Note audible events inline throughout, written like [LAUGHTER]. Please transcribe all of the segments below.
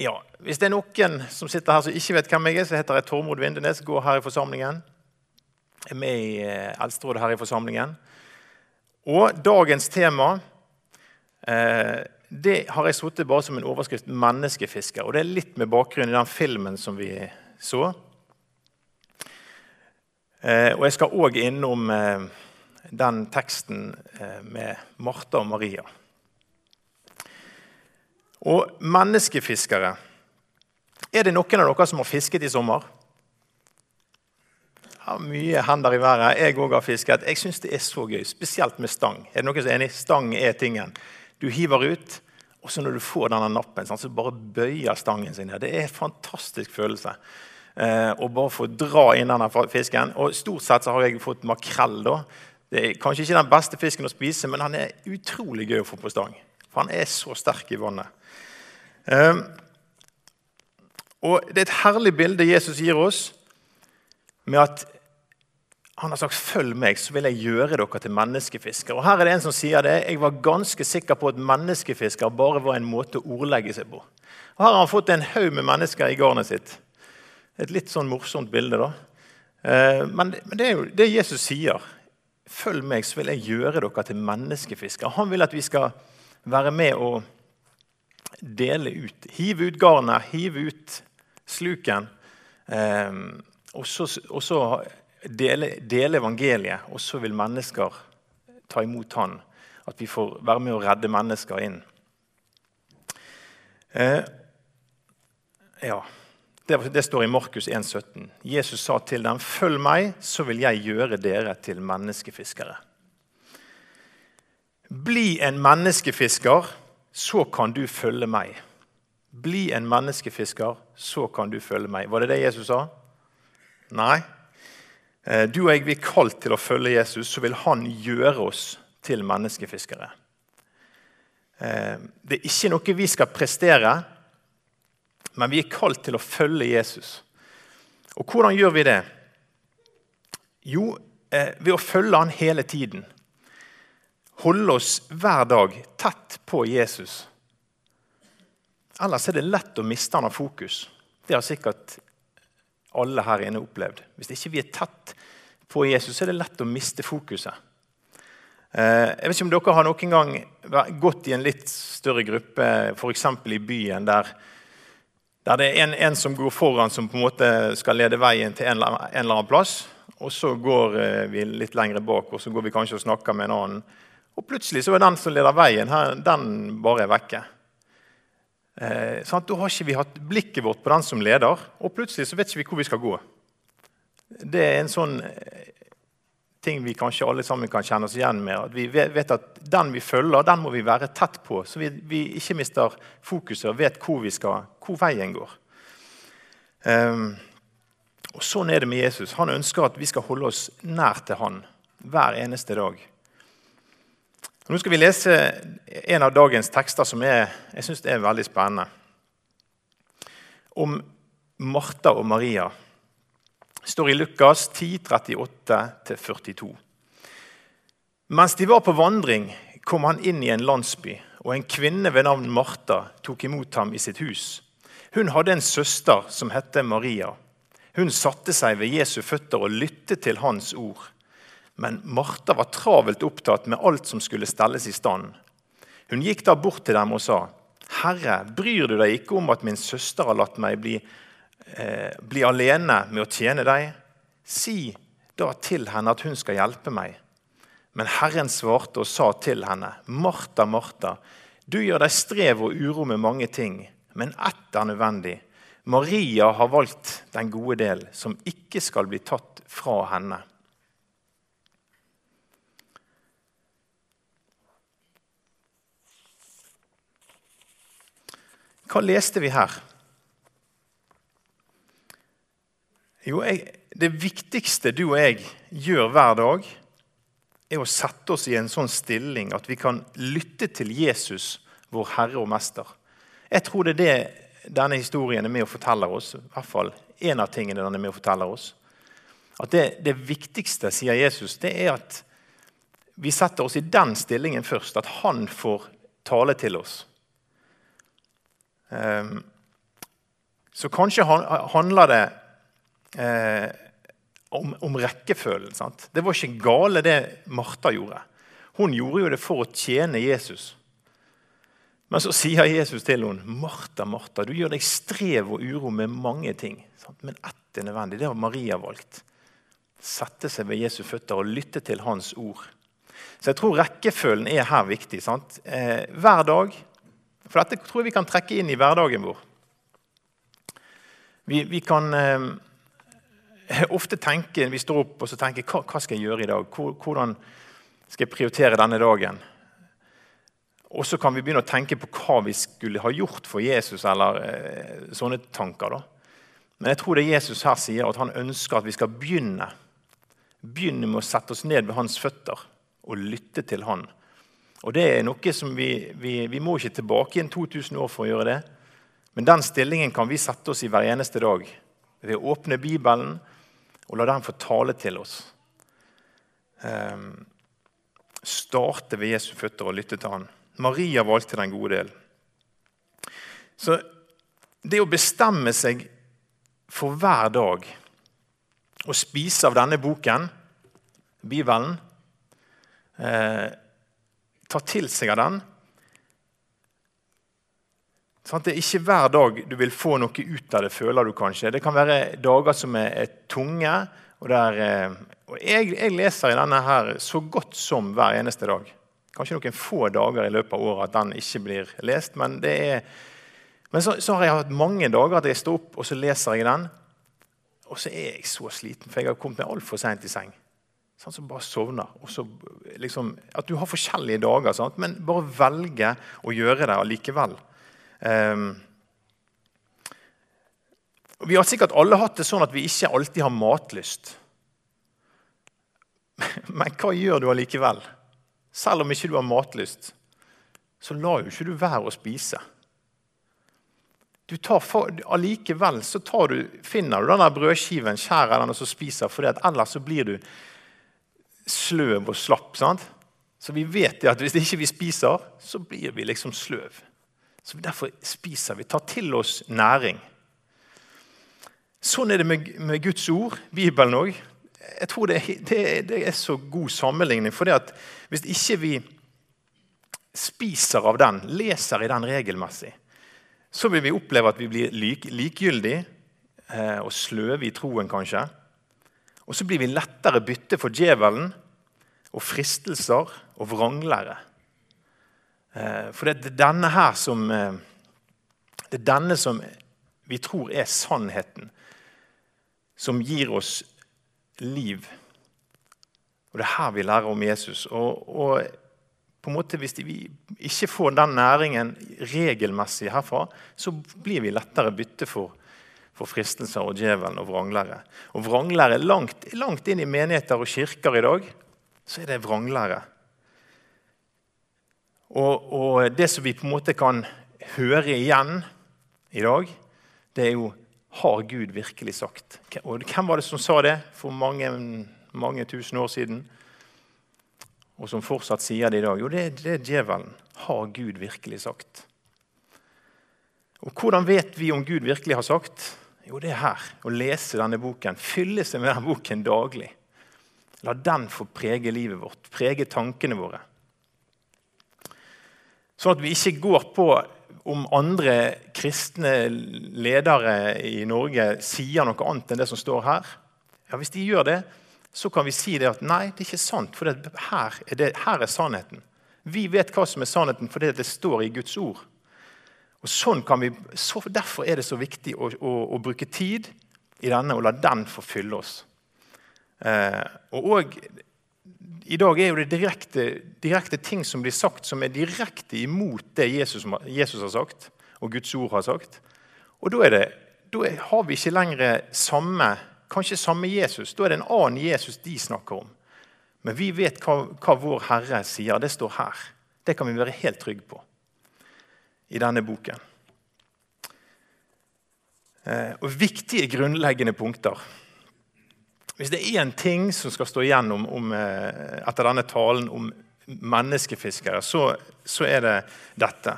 Ja, Hvis det er noen som sitter her som ikke vet hvem jeg er, så heter jeg Tormod Vindenes, går her i forsamlingen. Jeg er med i eh, Eldsterådet her i forsamlingen. Og dagens tema eh, det har jeg sittet bare som en overskrift 'menneskefisker'. Og det er litt med bakgrunn i den filmen som vi så. Eh, og jeg skal òg innom den teksten med Martha og Maria. Og menneskefiskere Er det noen av dere som har fisket i sommer? Ja, mye hender i været. Jeg òg har fisket. Jeg syns det er så gøy, spesielt med stang. Er det noen som er enig? Stang er tingen. Du hiver ut, og så når du får denne nappen, så bare bøyer stangen sin ned. Det er en fantastisk følelse. Eh, bare få dra inn denne fisken. Og Stort sett så har jeg fått makrell. da. Det er kanskje ikke den beste fisken å spise, men han er utrolig gøy å få på stang. For han er så sterk i vannet. Um, og Det er et herlig bilde Jesus gir oss med at han har sagt 'følg meg, så vil jeg gjøre dere til menneskefiskere'. Og Her er det en som sier det. Jeg var ganske sikker på at menneskefisker bare var en måte å ordlegge seg på. Og Her har han fått en haug med mennesker i garnet sitt. Et litt sånn morsomt bilde. da. Men, men det er jo det Jesus sier. 'Følg meg, så vil jeg gjøre dere til menneskefiskere'. Han vil at vi skal være med og dele ut. Hive ut garnet, hive ut sluken. Eh, og så dele, dele, evangeliet, og så vil mennesker ta imot han. At vi får være med å redde mennesker inn. Eh, ja, det, det, står i Markus 1,17. Jesus sa til dem, 'Følg meg, så vil jeg gjøre dere til menneskefiskere'. Bli en menneskefisker så kan du følge meg. Bli en menneskefisker, så kan du følge meg. Var det det Jesus sa? Nei. Eh, du og jeg blir kalt til å følge Jesus, så vil han gjøre oss til menneskefiskere. Eh, det er ikke noe vi skal prestere, men vi er kalt til å følge Jesus. Og hvordan gjør vi det? Jo, eh, ved å følge han hele tiden holde oss hver dag tett på Jesus. Ellers er det lett å miste han av fokus. Det har sikkert alle her inne opplevd. Hvis ikke vi er tett på Jesus, er det lett å miste fokuset. Eh, jeg vet ikke om dere har noen gang gått i en litt større gruppe, f.eks. i byen, der, der det er en, en, som går foran, som på en måte skal lede veien til en, en eller annen plass. Og så går eh, vi litt lenger bak, og så går vi kanskje og snakker med en annen. Og plutselig så er den som leder veien, her, den bare er vekke. Eh, sant? da har ikke vi hatt blikket vårt på den som leder, og plutselig så vet ikke vi hvor vi skal gå. Det er en sånn eh, ting vi kanskje alle sammen kan kjenne oss igjen med. At vi vet at den vi følger, den må vi være tett på, så vi, vi ikke mister fokuset og vet hvor, vi skal, hvor veien går. Um, og Sånn er det med Jesus. Han ønsker at vi skal holde oss nær til han hver eneste dag. Nå skal vi lese en av dagens tekster som er, jeg synes er veldig spennende. Om Martha og Maria. Det står i Lukas 10, 38-42. Mens de var på vandring, kom han inn i en landsby, og en kvinne ved navn Martha tok imot ham i sitt hus. Hun hadde en søster som het Maria. Hun satte seg ved Jesu føtter og lyttet til hans ord. Men Martha var travelt opptatt med alt som skulle stelles i stand. Hun gikk da bort til dem og sa, 'Herre, bryr du deg ikke om at min søster har latt meg bli, eh, bli alene med å tjene deg?' 'Si da til henne at hun skal hjelpe meg.' Men Herren svarte og sa til henne, 'Martha, Martha, du gjør deg strev og uro med mange ting, men ett er nødvendig.' Maria har valgt den gode del, som ikke skal bli tatt fra henne. Hva leste vi her? Jo, jeg, Det viktigste du og jeg gjør hver dag, er å sette oss i en sånn stilling at vi kan lytte til Jesus, vår Herre og Mester. Jeg tror det er det denne historien er med å fortelle oss. I hvert fall en av tingene den er med å fortelle oss. At det, det viktigste, sier Jesus, det er at vi setter oss i den stillingen først. At han får tale til oss. Ehm, Så kanskje handler det eh, om, rekkefølgen. Sant? Det var ikke gale, det Martha gjorde. Hun gjorde jo det for å tjene Jesus. Men så sier Jesus til henne, 'Martha, Martha, du gjør deg strev og uro med mange ting.' Sant? Men ett er nødvendig. Det har Maria valgt. Sette seg ved Jesu føtter og lytte til hans ord. Så jeg tror rekkefølgen er her viktig. Sant? Eh, hver dag. For dette tror jeg vi kan trekke inn i hverdagen vår. Vi, vi kan eh, [LAUGHS] ofte tenke, vi står opp og så tenker hva, hva skal jeg gjøre i dag? Hvordan skal jeg prioritere denne dagen? Og så kan vi begynne å tenke på hva vi skulle ha gjort for Jesus. eller eh, sånne tanker da. Men jeg tror det Jesus her sier, at han ønsker at vi skal begynne, begynne med å sette oss ned ved hans føtter og lytte til han. Og det er noe som vi, vi, vi må ikke tilbake igjen 2000 år for å gjøre det. Men den stillingen kan vi sette oss i hver eneste dag ved å åpne Bibelen og la den få tale til oss. Um, starte ved Jesu føtter og lytte til han. Maria valgte den gode del. Så det å bestemme seg for hver dag å spise av denne boken, Bibelen, eh, ta til seg av den sånn Det er ikke hver dag du vil få noe ut av det, føler du kanskje. Det kan være dager som er, er tunge. Og, der, eh, og jeg, jeg, leser i denne her så godt som hver eneste dag. Kanskje noen få dager i løpet av året at den ikke blir lest. Men, er, men så, så, har jeg hatt mange dager at jeg står opp og så leser jeg den. Og så er jeg så sliten, for jeg har kommet meg altfor seint i seng. Sånn som bare sovner. Liksom, at du har forskjellige dager, sant? men bare velge å gjøre det allikevel. Um, vi har sikkert alle hatt det sånn at vi ikke alltid har matlyst. [LAUGHS] Men hva gjør du allikevel? Selv om ikke du har matlyst, så lar jo ikke du være å spise. Du for, allikevel så du, finner du den brødskiven, skjærer den og så spiser, for ellers så blir du sløv og slapp. sant? Så vi vet at hvis ikke vi spiser, så blir vi liksom sløv. Så Derfor spiser vi. Tar til oss næring. Sånn er det med, med Guds ord, Bibelen òg jeg tror det, det, det, er så god sammenligning. For hvis ikke vi spiser av den, leser i den regelmessig, så vil vi oppleve at vi blir lik, likegyldige eh, og sløve i troen, kanskje. Og så blir vi lettere bytte for djevelen og fristelser og vranglære. Eh, for det er denne her som eh, Det er denne som vi tror er sannheten, som gir oss liv. Og Det er her vi lærer om Jesus. Og, og på en måte Hvis vi ikke får den næringen regelmessig herfra, så blir vi lettere bytte for, for fristelser og djevelen og vranglære. Og vranglære langt, langt inn i menigheter og kirker i dag, så er det vranglære. Og, og det som vi på en måte kan høre igjen i dag, det er jo har Gud virkelig sagt? Og Hvem var det som sa det for mange, mange tusen år siden? Og som fortsatt sier det i dag? Jo, det, det er djevelen. Har Gud virkelig sagt? Og Hvordan vet vi om Gud virkelig har sagt? Jo, det er her. Å lese denne boken. Fylle seg med denne boken daglig. La den få prege livet vårt, prege tankene våre. Sånn at vi ikke går på om andre kristne ledere i Norge sier noe annet enn det som står her, ja, hvis de gjør det, så kan vi si det at nei, det er ikke sant, for her er, det, her er sannheten. Vi vet hva som er sannheten fordi det står i Guds ord. Og sånn vi, så Derfor er det så viktig å, å, å bruke tid i denne og la den få fylle oss. Eh, og, og i dag er jo det direkte, direkte, ting som blir sagt, som er direkte imot det Jesus, Jesus har sagt, og Guds ord har sagt. Og da, det, da har vi ikke lenger samme, kanskje samme Jesus. Da er det en annen Jesus de snakker om. Men vi vet hva, hva vår Herre sier. Det står her. Det kan vi være helt trygge på i denne boken. Eh, og Viktige, grunnleggende punkter. Hvis det er én ting som skal stå igjennom om, eh, etter denne talen om menneskefiskere, så, så, er det dette.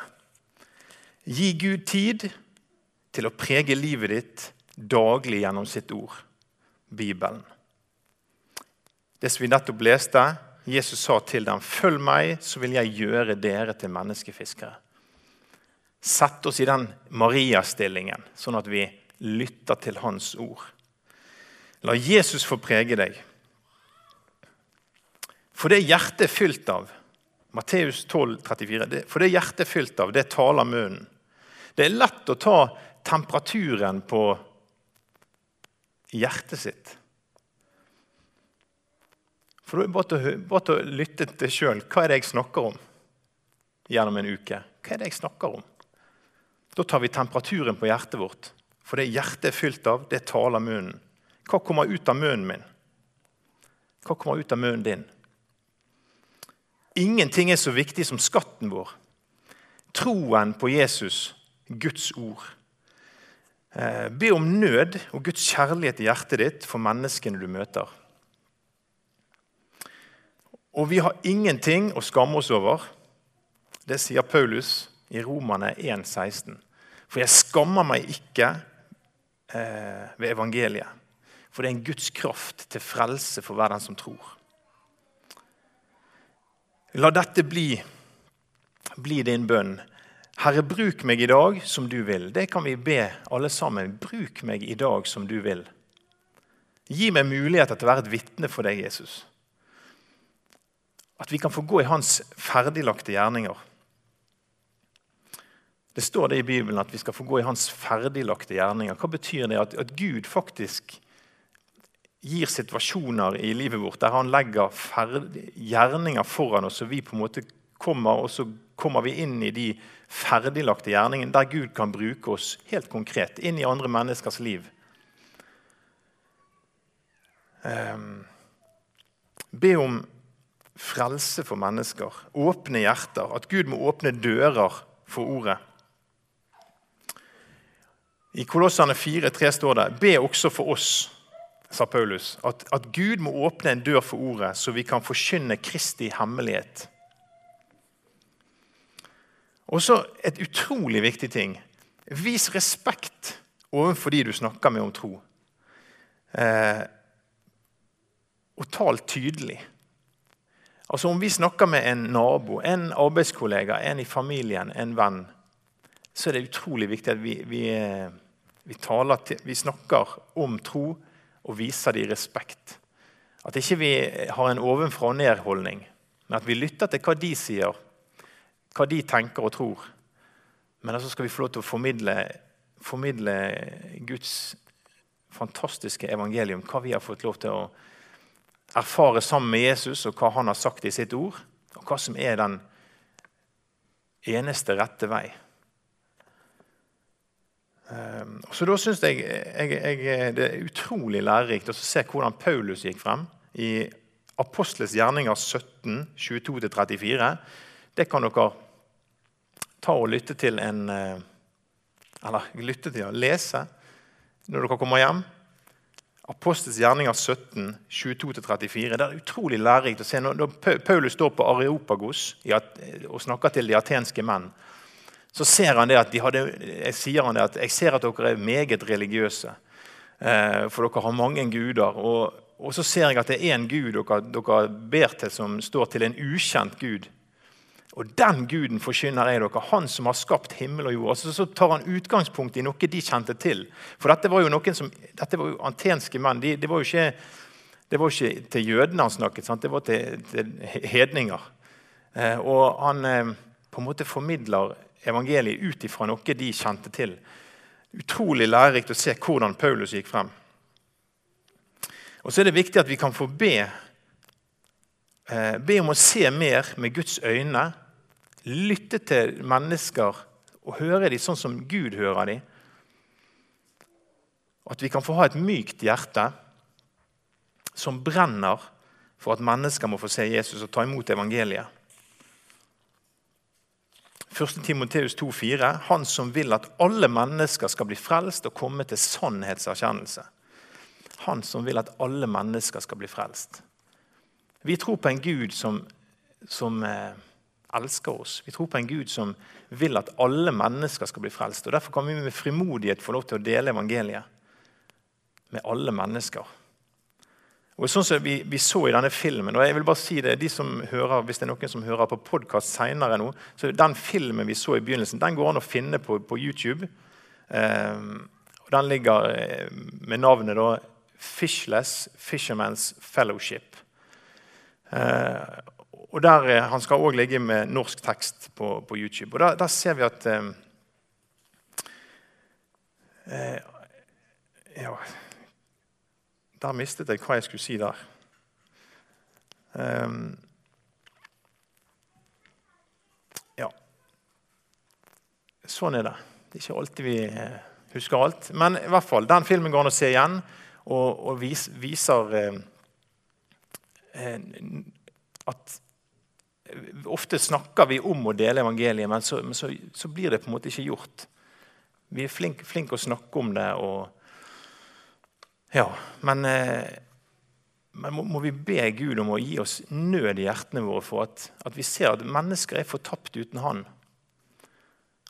Gi Gud tid, til å prege livet ditt daglig gjennom sitt ord, Bibelen. Det som vi nettopp leste, Jesus sa til dem, 'Følg meg, så vil jeg gjøre dere til menneskefiskere.' Sett oss i den Maria-stillingen, sånn at vi lytter til hans ord. La Jesus få prege deg. For det hjertet er fylt av Matteus 12, 34, For det hjertet er fylt av, det taler munnen. Det er lett å ta temperaturen på hjertet sitt. For da er det bare å lytte til sjøl. Hva er det jeg snakker om gjennom en uke? Hva er det jeg snakker om? Da tar vi temperaturen på hjertet vårt. For det hjertet er fylt av, det taler munnen. Hva kommer ut av munnen min? Hva kommer ut av munnen din? Ingenting er så viktig som skatten vår. Troen på Jesus, Guds ord. Eh, be om nød og Guds kjærlighet i hjertet ditt for menneskene du møter. Og vi har ingenting å skamme oss over. Det sier Paulus i Romane 1,16. For jeg skammer meg ikke eh, ved evangeliet. For det er en Guds kraft til frelse for hver den som tror. La dette bli, bli din bønn. Herre, bruk meg i dag som du vil. Det kan vi be alle sammen. Bruk meg i dag som du vil. Gi meg muligheter til å være et vitne for deg, Jesus. At vi kan få gå i hans ferdiglagte gjerninger. Det står det i Bibelen at vi skal få gå i hans ferdiglagte gjerninger. Hva betyr det? At, at Gud faktisk gir situasjoner i livet vårt der han legger ferdig, gjerninger foran oss, og vi på en måte kommer, og så kommer vi inn i de ferdiglagte gjerningene der Gud kan bruke oss helt konkret inn i andre menneskers liv. Um, be om frelse for mennesker, åpne hjerter, at Gud må åpne dører for ordet. I Kolossene 4,3 står det Be også for oss, sa Paulus, at, at Gud må åpne en dør for ordet, så vi kan forkynne Kristi hemmelighet. Og så et utrolig viktig ting. Vis respekt overfor de du snakker med om tro. Eh, og tal tydelig. Altså Om vi snakker med en nabo, en arbeidskollega, en i familien, en venn, så er det utrolig viktig at vi, vi, vi, til, vi snakker om tro og viser dem respekt. At ikke vi har en ovenfra og ned-holdning, men at vi lytter til hva de sier, hva de tenker og tror. Men så altså skal vi få lov til å formidle, formidle Guds fantastiske evangelium, hva vi har fått lov til å erfare sammen med Jesus og hva han har sagt i sitt ord, og hva som er den eneste rette vei. Ehm, så da syns jeg, jeg, jeg, det er utrolig lærerikt å se hvordan Paulus gikk frem i Apostles gjerninger 17, 22-34. Det kan dere ta og lytte til en eh, Eller lytte til, lese når dere kommer hjem. Apostels gjerninger 17, 22-34. Det er utrolig lærerikt å se. Når Paulus står på Areopagos og snakker til de atenske menn, så ser han det at de hadde, sier han det at jeg ser at dere er meget religiøse. Eh, for dere har mange guder. Og, og så ser jeg at det er én gud dere, dere ber til, som står til en ukjent gud. Og den guden forkynner jeg dere, han som har skapt himmel og jord. Altså, så tar han utgangspunkt i noe de kjente til. For dette var jo noen som, dette var jo antenske menn. De, det, var jo ikke, det var jo ikke til jødene han snakket, sant? det var til, til hedninger. Eh, og han eh, på en måte formidler evangeliet ut ifra noe de kjente til. Utrolig lærerikt å se hvordan Paulus gikk frem. Og så er det viktig at vi kan få be, eh, be om å se mer med Guds øyne lytte til mennesker og høre dem sånn som Gud hører dem. At vi kan få ha et mykt hjerte som brenner for at mennesker må få se Jesus og ta imot evangeliet. 1. Timoteus 2,4.: Han som vil at alle mennesker skal bli frelst og komme til sannhetserkjennelse. Han som vil at alle mennesker skal bli frelst. Vi tror på en Gud som, som eh, elsker oss. Vi tror på en Gud som vil at alle mennesker skal bli frelst. og Derfor kan vi med frimodighet få lov til å dele evangeliet med alle mennesker. Og sånn som vi, vi, så i denne filmen, og jeg vil bare si det, de som hører, Hvis det er noen som hører på podkast seinere nå, så den filmen vi så i begynnelsen, den går an å finne på, på YouTube. Um, den ligger eh, med navnet da, 'Fishless Fisherman's Fellowship'. Uh, og der, eh, Han skal òg ligge med norsk tekst på, på YouTube. Og Der, der ser vi at um, uh, ja, Der mistet jeg hva jeg skulle si der. Um, ja. Sånn er det. Det er ikke alltid vi husker alt. Men i hvert fall, den filmen går an å se igjen og, og vis, viser eh, at Ofte snakker vi om å dele evangeliet, men så, men så, så blir det på en måte ikke gjort. Vi er flinke flink å snakke om det. Og, ja, men, eh, men må, må, vi be Gud om å gi oss nød i hjertene våre for at, at vi ser at mennesker er fortapt uten Han.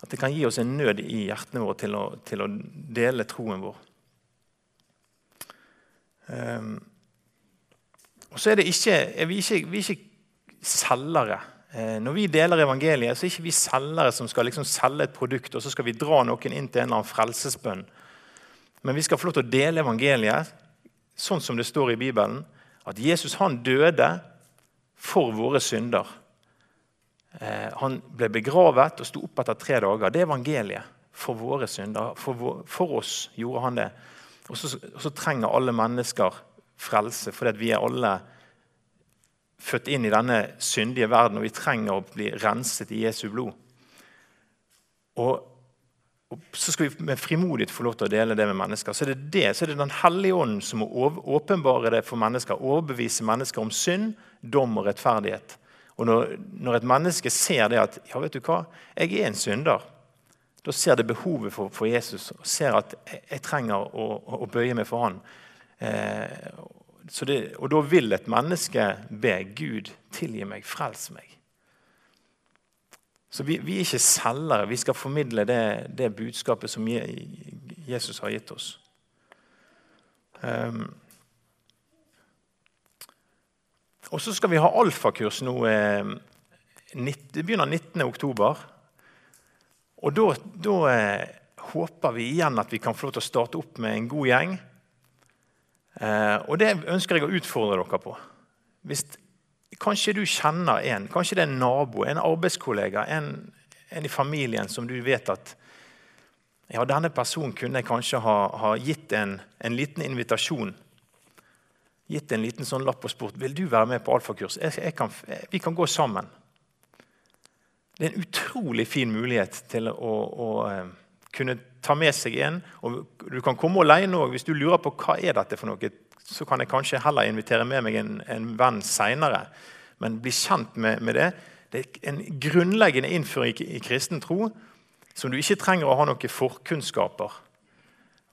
At det kan gi oss en nød i hjertene våre til å, til å dele troen vår. Um, og så er, ikke, er vi, ikke, vi er ikke selgere. Eh, når vi deler evangeliet, så er ikke vi selgere som skal liksom selge et produkt og så skal vi dra noen inn til en eller annen frelsesbønn. Men vi skal få lov til å dele evangeliet sånn som det står i Bibelen. At Jesus han døde for våre synder. Eh, han ble begravet og sto opp etter tre dager. Det er evangeliet for våre synder. For, vår, for oss gjorde han det. Og så, trenger alle mennesker frelse, fordi vi er alle født inn i denne syndige verden, og vi trenger å bli renset i Jesu blod. Og, og Så skal vi med frimodighet få lov til å dele det med mennesker. Så er det, så er det Den hellige ånden som må åpenbare det for mennesker. Overbevise mennesker om synd, dom og rettferdighet. Og når, når, et menneske ser det at ja, vet du hva, jeg er en synder, da ser det behovet for, for Jesus og ser at jeg, jeg trenger å, å, bøye meg for han. Eh, det, og da vil et menneske be Gud tilgi meg, frels meg. Så vi, vi er ikke selgere. Vi skal formidle det, det, budskapet som Jesus har gitt oss. Um, Og så skal vi ha alfakurs nå. Eh, det begynner 19.10. Og da, da eh, håper vi igjen at vi kan få lov til å starte opp med en god gjeng. Eh, og det ønsker jeg å utfordre dere på. Hvis kanskje du kjenner en, kanskje det er en nabo, en arbeidskollega, en, en i familien som du vet at ja, denne personen kunne jeg kanskje ha, ha gitt en, en liten invitasjon gitt en liten sånn lapp og spurt vil du være med på alfakurs. vi kan gå sammen. Det er en utrolig fin mulighet til å, å uh, kunne ta med seg en. Og du kan komme alene òg. Hvis du lurer på hva er dette for noe, så kan jeg kanskje heller invitere med meg en, en venn seinere. Men bli kjent med, med, det. Det er en grunnleggende innføring i, i kristen tro som du ikke trenger å ha noen forkunnskaper.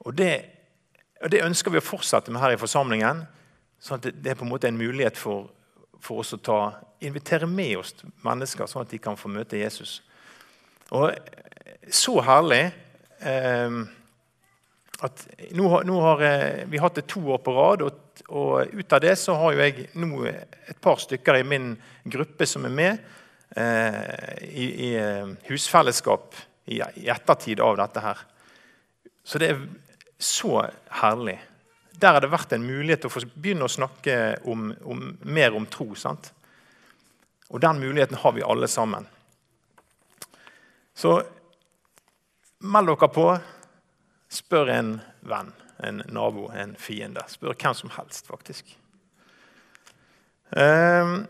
Og det, og det ønsker vi å fortsette med her i forsamlingen. Sånn at det er på en måte en mulighet for, for oss å ta, invitere med oss mennesker, sånn at de kan få møte Jesus. Og så herlig eh, at nå, nå, har eh, vi hatt det to år på rad, og, og, ut av det så har jo jeg nå et par stykker i min gruppe som er med eh, i, i, eh, husfellesskap i, i ettertid av dette her. Så det er så herlig der har det vært en mulighet til å få begynne å snakke om, om, mer om tro. Sant? Og den muligheten har vi alle sammen. Så meld dere på. Spør en venn, en nabo, en fiende. Spør hvem som helst, faktisk. Um,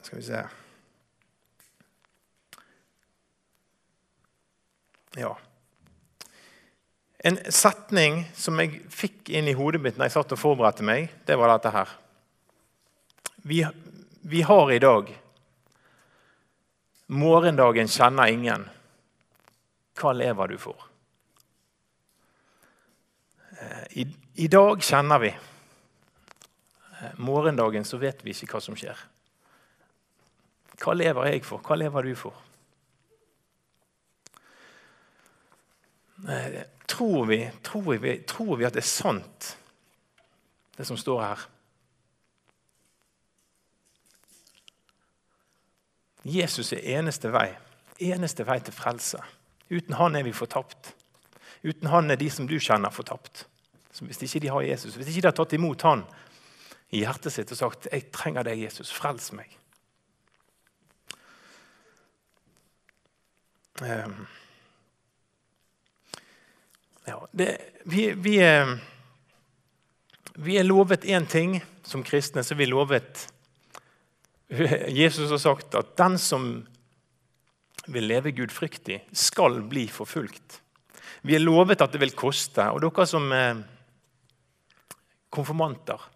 skal vi se Ja. En setning som jeg fikk inn i hodet mitt når jeg satt og forberedte meg, det var dette her. Vi, vi har i dag Morgendagen kjenner ingen. Hva lever du for? Eh, I, dag kjenner vi. Eh, morgendagen så vet vi ikke hva som skjer. Hva lever jeg for? Hva lever du for? Eh, tror vi, tror, vi, tror vi at det er sant, det som står her? Jesus er eneste vei. Eneste vei til frelse. Uten han er vi fortapt. Uten han er de som du kjenner, fortapt. Så hvis ikke de har Jesus, hvis ikke de har tatt imot han i hjertet sitt og sagt 'Jeg trenger deg, Jesus. Frels meg'. Um, ja, det, vi, vi, er, vi, er, lovet én ting som kristne. så vi er lovet Jesus har sagt at den som vil leve gudfryktig, skal bli forfulgt. Vi er lovet at det vil koste. Og dere som er konfirmanter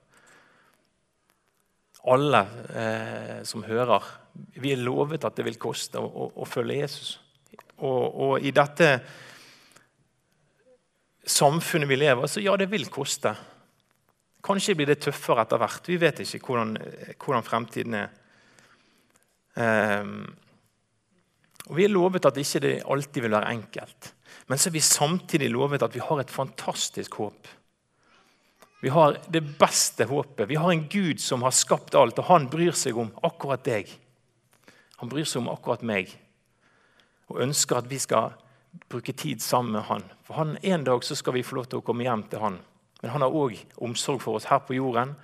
Alle eh, som hører. Vi er lovet at det vil koste å, å, å følge Jesus. Og, og, i dette samfunnet vi lever så ja, det vil koste. Kanskje blir det tøffere etter hvert. Vi vet ikke hvordan, hvordan fremtiden er. Eh, og Vi er lovet at ikke det alltid vil være enkelt. Men så er vi samtidig lovet at vi har et fantastisk håp. Vi har det beste håpet. Vi har en Gud som har skapt alt, og han bryr seg om akkurat deg. Han bryr seg om akkurat meg og ønsker at vi skal bruke tid sammen med han. For han, En dag så skal vi få lov til å komme hjem til han. Men han har òg omsorg for oss her på jorden,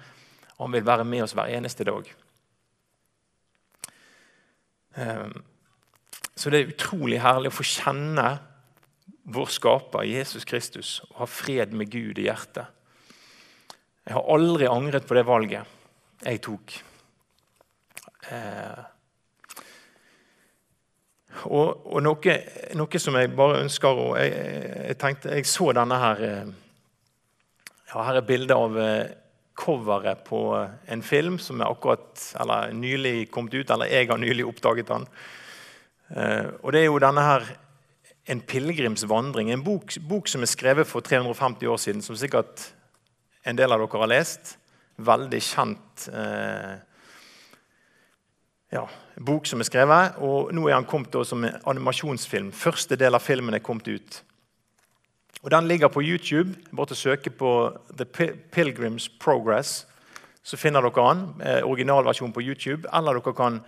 og han vil være med oss hver eneste dag. Um, så det er utrolig herlig å få kjenne vår skaper, Jesus Kristus, og ha fred med Gud i hjertet. Jeg har aldri angret på det valget jeg tok. Eh, og, og noe, noe, som jeg bare ønsker å jeg, jeg, tenkte, jeg så denne her eh, ja, Her er bildet av eh, coveret på en film som er akkurat, eller nylig kommet ut, eller jeg har nylig oppdaget den. Eh, og Det er jo denne her En pilegrimsvandring. En bok, bok, som er skrevet for 350 år siden, som sikkert en del av dere har lest. Veldig kjent eh, ja, bok som er skrevet. Og nå er han kommet som animasjonsfilm. Første del av filmen er kommet ut. Og Den ligger på YouTube. Bare til å søke på The Pilgrims Progress, så finner dere den. Eh, originalversjon på YouTube. Eller dere kan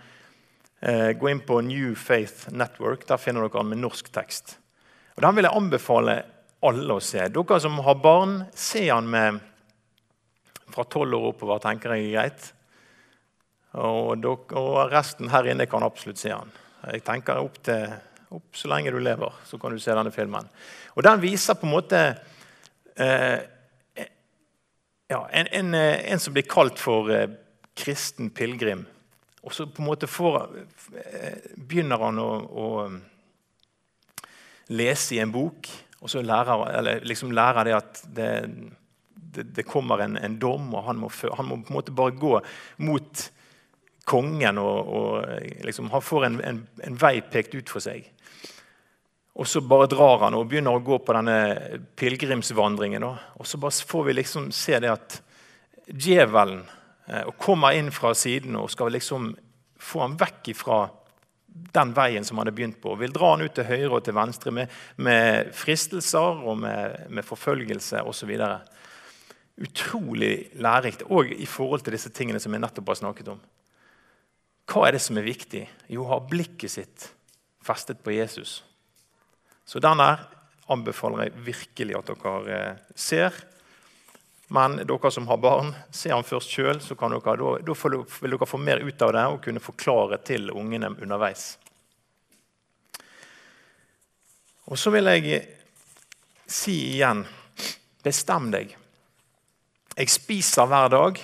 Eh, gå inn på New Faith Network. Der finner dere den med norsk tekst. Og Den vil jeg anbefale alle å se. Dere som har barn, se den med fra tolv år oppover, tenker jeg er greit. Og, og, resten her inne kan absolutt se den. Jeg tenker opp, til, opp så lenge du lever, så kan du se denne filmen. Og Den viser på en måte eh, ja, en, en, en, som blir kalt for eh, kristen pilegrim. Og så på en måte får, eh, begynner han å, å, lese i en bok, og så lærer, liksom lærer det at det, det, det kommer en, en, dom, og han må, han må, på en måte bare gå mot kongen og, og liksom, Han får en, en, en, vei pekt ut for seg. Og så bare drar han og begynner å gå på denne pilegrimsvandringen. Og så bare får vi liksom se det at djevelen Eh, kommer inn fra siden og skal liksom få ham vekk fra den veien som han hadde begynt på. og Vil dra han ut til høyre og til venstre med, med fristelser og med, med forfølgelse osv. Utrolig lærerikt, òg i forhold til disse tingene som jeg nettopp har snakket om. Hva er det som er viktig? Jo, å ha blikket sitt festet på Jesus. Så den der anbefaler jeg virkelig at dere eh, ser men dere som har barn, se han først sjøl, så da, da vil dere få mer ut av det og kunne forklare til ungene underveis. Og så vil jeg si igjen bestem deg. Jeg spiser hver dag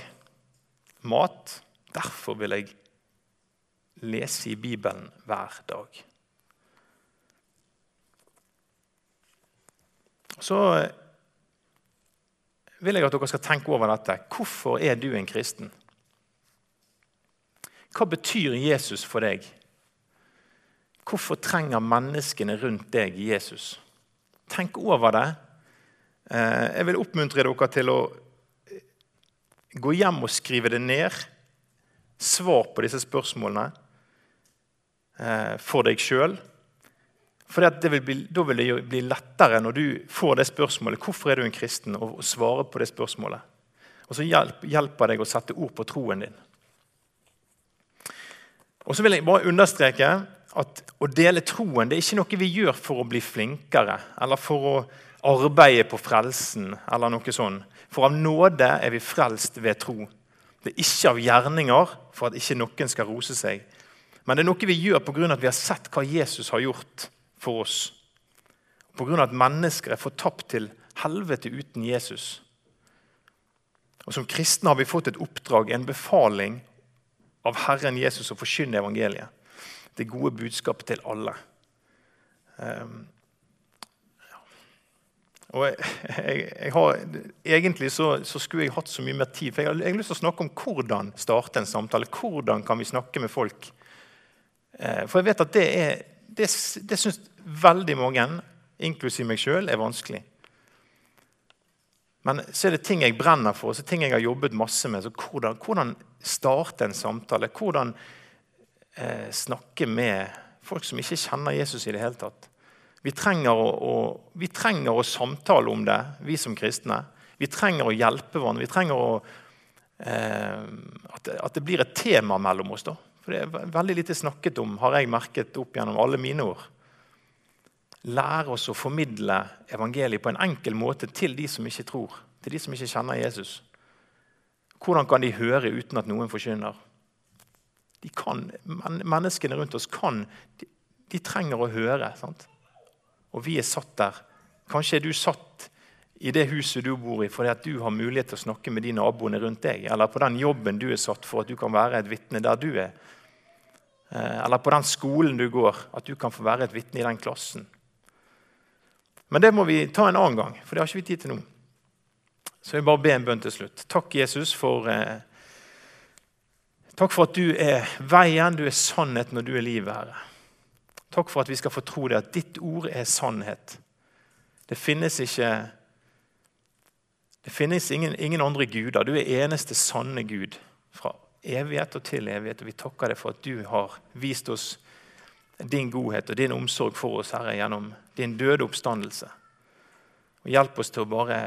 mat. Derfor vil jeg lese i Bibelen hver dag. Så vil jeg at dere skal tenke over dette. Hvorfor er du en kristen? Hva betyr Jesus for deg? Hvorfor trenger menneskene rundt deg Jesus? Tenk over det. Eh, jeg vil oppmuntre dere til å gå hjem og skrive det ned. Svar på disse spørsmålene. eh, for deg sjøl. For da vil det jo bli lettere når du får det spørsmålet hvorfor er du en kristen, og svare på det spørsmålet. Og så hjelper deg å sette ord på troen din. Og så vil jeg bare understreke at å dele troen det er ikke noe vi gjør for å bli flinkere eller for å arbeide på frelsen. eller noe sånt. For av nåde er vi frelst ved tro. Det er ikke av gjerninger for at ikke noen skal rose seg. Men det er noe vi gjør pga. at vi har sett hva Jesus har gjort for oss. Pga. at mennesker er fortapt til helvete uten Jesus. Og Som kristne har vi fått et oppdrag, en befaling av Herren Jesus å forkynne evangeliet. Det gode budskapet til alle. Um. Og jeg, jeg, jeg har, Egentlig så, så, skulle jeg hatt så mye mer tid. for jeg har, jeg har lyst til å snakke om hvordan starte en samtale. Hvordan kan vi snakke med folk? Uh, for jeg vet at det er det, det syns veldig mange, inklusiv meg sjøl, er vanskelig. Men så er det ting jeg brenner for, så ting jeg har jobbet masse med. så Hvordan, hvordan starte en samtale? Hvordan eh, snakke med folk som ikke kjenner Jesus i det hele tatt? Vi trenger, å, å, vi trenger å samtale om det, vi som kristne. Vi trenger å hjelpe hverandre. Vi trenger å, eh, at, at, det blir et tema mellom oss. da. For det er veldig lite snakket om, har jeg merket opp gjennom alle mine år. Lære oss å formidle evangeliet på en enkel måte til de som ikke tror, til de som ikke kjenner Jesus. Hvordan kan de høre uten at noen forkynner? De kan, menneskene rundt oss kan de, de trenger å høre. Sant? Og vi er satt der. Kanskje er du satt i det huset du bor i fordi at du har mulighet til å snakke med de naboene rundt deg, eller på den jobben du er satt for at du kan være et vitne der du er. Eh, eller på den skolen du går, at du kan få være et vitne i den klassen. Men det må vi ta en annen gang, for det har ikke vi tid til nå. Så jeg vil bare be en bønn til slutt. Takk, Jesus, for eh, Takk for at du er veien, du er sannheten og du er livet, Herre. Takk for at vi skal få tro det, at ditt ord er sannhet. Det finnes ikke Det finnes ingen, ingen andre guder. Du er eneste sanne Gud fra evighet og til evighet. Og vi takker deg for at du har vist oss din godhet og din omsorg for oss, Herre, gjennom din døde oppstandelse. Og Hjelp oss til å bare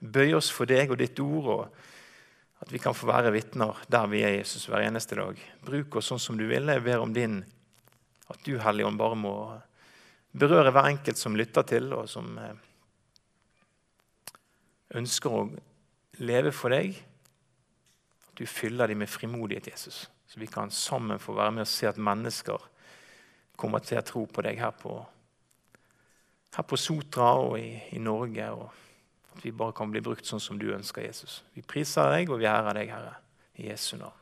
bøye oss for deg og ditt ord, og at vi kan få være vitner der vi er, Jesus, hver eneste dag. Bruk oss sånn som du vil. Jeg ber om din, at du, Hellige Ånd, bare må berøre hver enkelt som lytter til, og som eh, ønsker å leve for deg At du fyller dem med frimodighet, Jesus. Så vi kan sammen få være med og se at mennesker kommer til å tro på deg her på, her på Sotra og i, i, Norge. og At vi bare kan bli brukt sånn som du ønsker, Jesus. Vi priser deg, og vi ærer deg, Herre. I Jesu navn.